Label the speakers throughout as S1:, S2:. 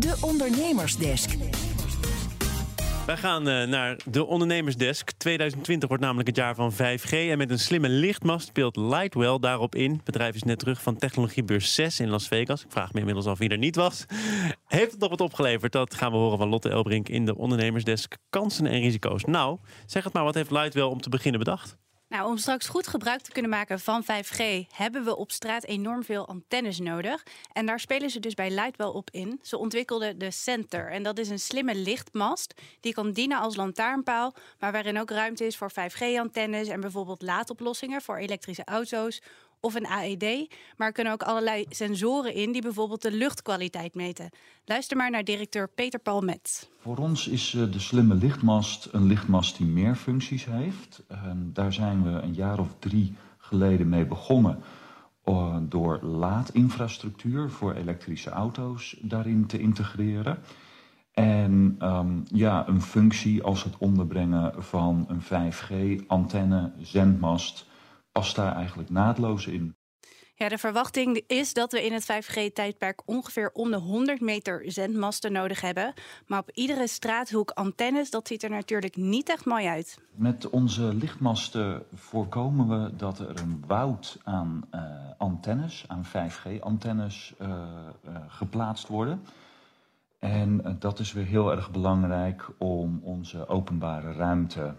S1: De Ondernemersdesk.
S2: Wij gaan uh, naar de ondernemersdesk. 2020 wordt namelijk het jaar van 5G. En met een slimme lichtmast speelt Lightwell daarop in. Het bedrijf is net terug van technologiebeurs 6 in Las Vegas. Ik vraag me inmiddels af wie er niet was. Heeft het nog wat opgeleverd? Dat gaan we horen van Lotte Elbrink in de ondernemersdesk. Kansen en risico's. Nou, zeg het maar, wat heeft Lightwell om te beginnen bedacht?
S3: Nou, om straks goed gebruik te kunnen maken van 5G hebben we op straat enorm veel antennes nodig. En daar spelen ze dus bij Lightwell op in. Ze ontwikkelden de Center. En dat is een slimme lichtmast die kan dienen als lantaarnpaal, maar waarin ook ruimte is voor 5G-antennes en bijvoorbeeld laadoplossingen voor elektrische auto's of een AED. Maar er kunnen ook allerlei sensoren in die bijvoorbeeld de luchtkwaliteit meten. Luister maar naar directeur Peter Palmet.
S4: Voor ons is eh, de slimme lichtmast een lichtmast die meer functies heeft. Daar zijn we een jaar of drie geleden mee begonnen eh, door laadinfrastructuur voor elektrische auto's daarin te integreren. En um, ja, een functie als het onderbrengen van een 5G-antenne, zendmast past daar eigenlijk naadloos in.
S3: Ja, de verwachting is dat we in het 5G-tijdperk ongeveer om de 100 meter zendmasten nodig hebben. Maar op iedere straathoek antennes, dat ziet er natuurlijk niet echt mooi uit.
S4: Met onze lichtmasten voorkomen we dat er een woud aan uh, antennes, aan 5G-antennes, uh, uh, geplaatst worden. En dat is weer heel erg belangrijk om onze openbare ruimte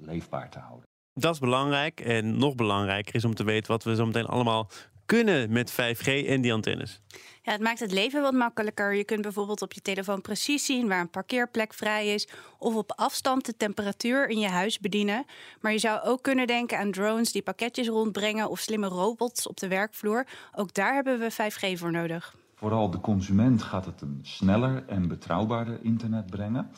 S4: leefbaar te houden.
S2: Dat is belangrijk. En nog belangrijker is om te weten wat we zo meteen allemaal kunnen met 5G en die antennes.
S3: Ja, het maakt het leven wat makkelijker. Je kunt bijvoorbeeld op je telefoon precies zien waar een parkeerplek vrij is. Of op afstand de temperatuur in je huis bedienen. Maar je zou ook kunnen denken aan drones die pakketjes rondbrengen of slimme robots op de werkvloer. Ook daar hebben we 5G voor nodig.
S4: Vooral de consument gaat het een sneller en betrouwbaarder internet brengen.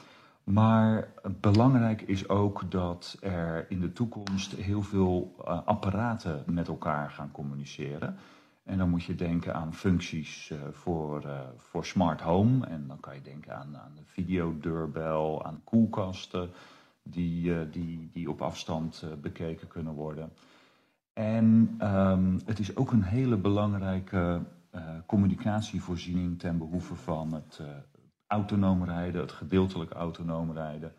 S4: Maar belangrijk is ook dat er in de toekomst heel veel uh, apparaten met elkaar gaan communiceren. En dan moet je denken aan functies uh, voor, uh, voor smart home. En dan kan je denken aan, aan de videodeurbel, aan koelkasten die, die, die op afstand bekeken kunnen worden. En um, het is ook een hele belangrijke communicatievoorziening ten behoeve van het autonoom rijden, het gedeeltelijk autonoom rijden.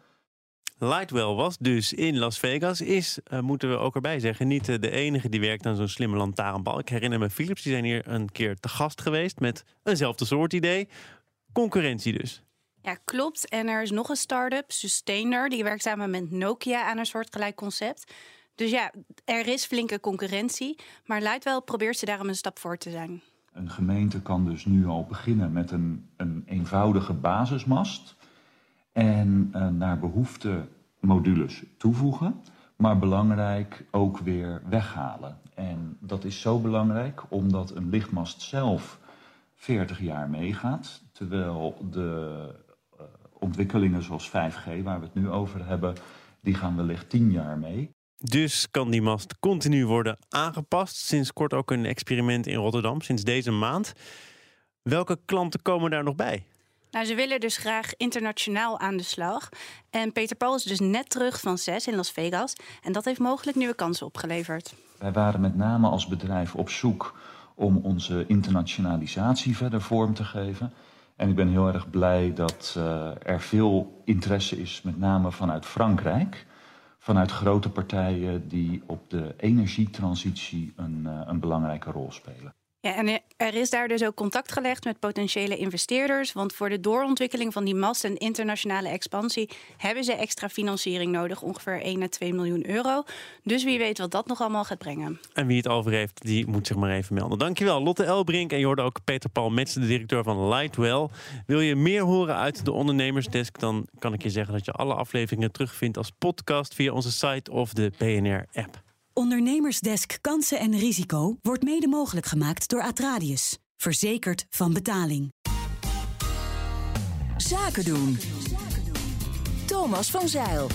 S2: Lightwell was dus in Las Vegas, is, uh, moeten we ook erbij zeggen, niet uh, de enige die werkt aan zo'n slimme lantaarnbal. Ik herinner me, Philips, die zijn hier een keer te gast geweest met eenzelfde soort idee. Concurrentie dus.
S3: Ja, klopt. En er is nog een start-up, Sustainer, die werkt samen met Nokia aan een soortgelijk concept. Dus ja, er is flinke concurrentie, maar Lightwell probeert ze daarom een stap voor te zijn.
S4: Een gemeente kan dus nu al beginnen met een, een eenvoudige basismast en uh, naar behoefte modules toevoegen, maar belangrijk ook weer weghalen. En dat is zo belangrijk omdat een lichtmast zelf 40 jaar meegaat, terwijl de uh, ontwikkelingen zoals 5G, waar we het nu over hebben, die gaan wellicht 10 jaar mee.
S2: Dus kan die mast continu worden aangepast. Sinds kort ook een experiment in Rotterdam, sinds deze maand. Welke klanten komen daar nog bij?
S3: Nou, ze willen dus graag internationaal aan de slag. En Peter Paul is dus net terug van CES in Las Vegas. En dat heeft mogelijk nieuwe kansen opgeleverd.
S4: Wij waren met name als bedrijf op zoek om onze internationalisatie verder vorm te geven. En ik ben heel erg blij dat uh, er veel interesse is, met name vanuit Frankrijk vanuit grote partijen die op de energietransitie een, uh, een belangrijke rol spelen.
S3: Ja, en er is daar dus ook contact gelegd met potentiële investeerders. Want voor de doorontwikkeling van die mast en internationale expansie hebben ze extra financiering nodig, ongeveer 1 à 2 miljoen euro. Dus wie weet wat dat nog allemaal gaat brengen.
S2: En wie het over heeft, die moet zich maar even melden. Dankjewel, Lotte Elbrink. En je hoorde ook Peter Paul Metz, de directeur van Lightwell. Wil je meer horen uit de ondernemersdesk, dan kan ik je zeggen dat je alle afleveringen terugvindt als podcast via onze site of de BNR-app.
S1: Ondernemersdesk Kansen en Risico wordt mede mogelijk gemaakt door Atradius. Verzekerd van betaling. Zaken doen. Thomas van Zeil.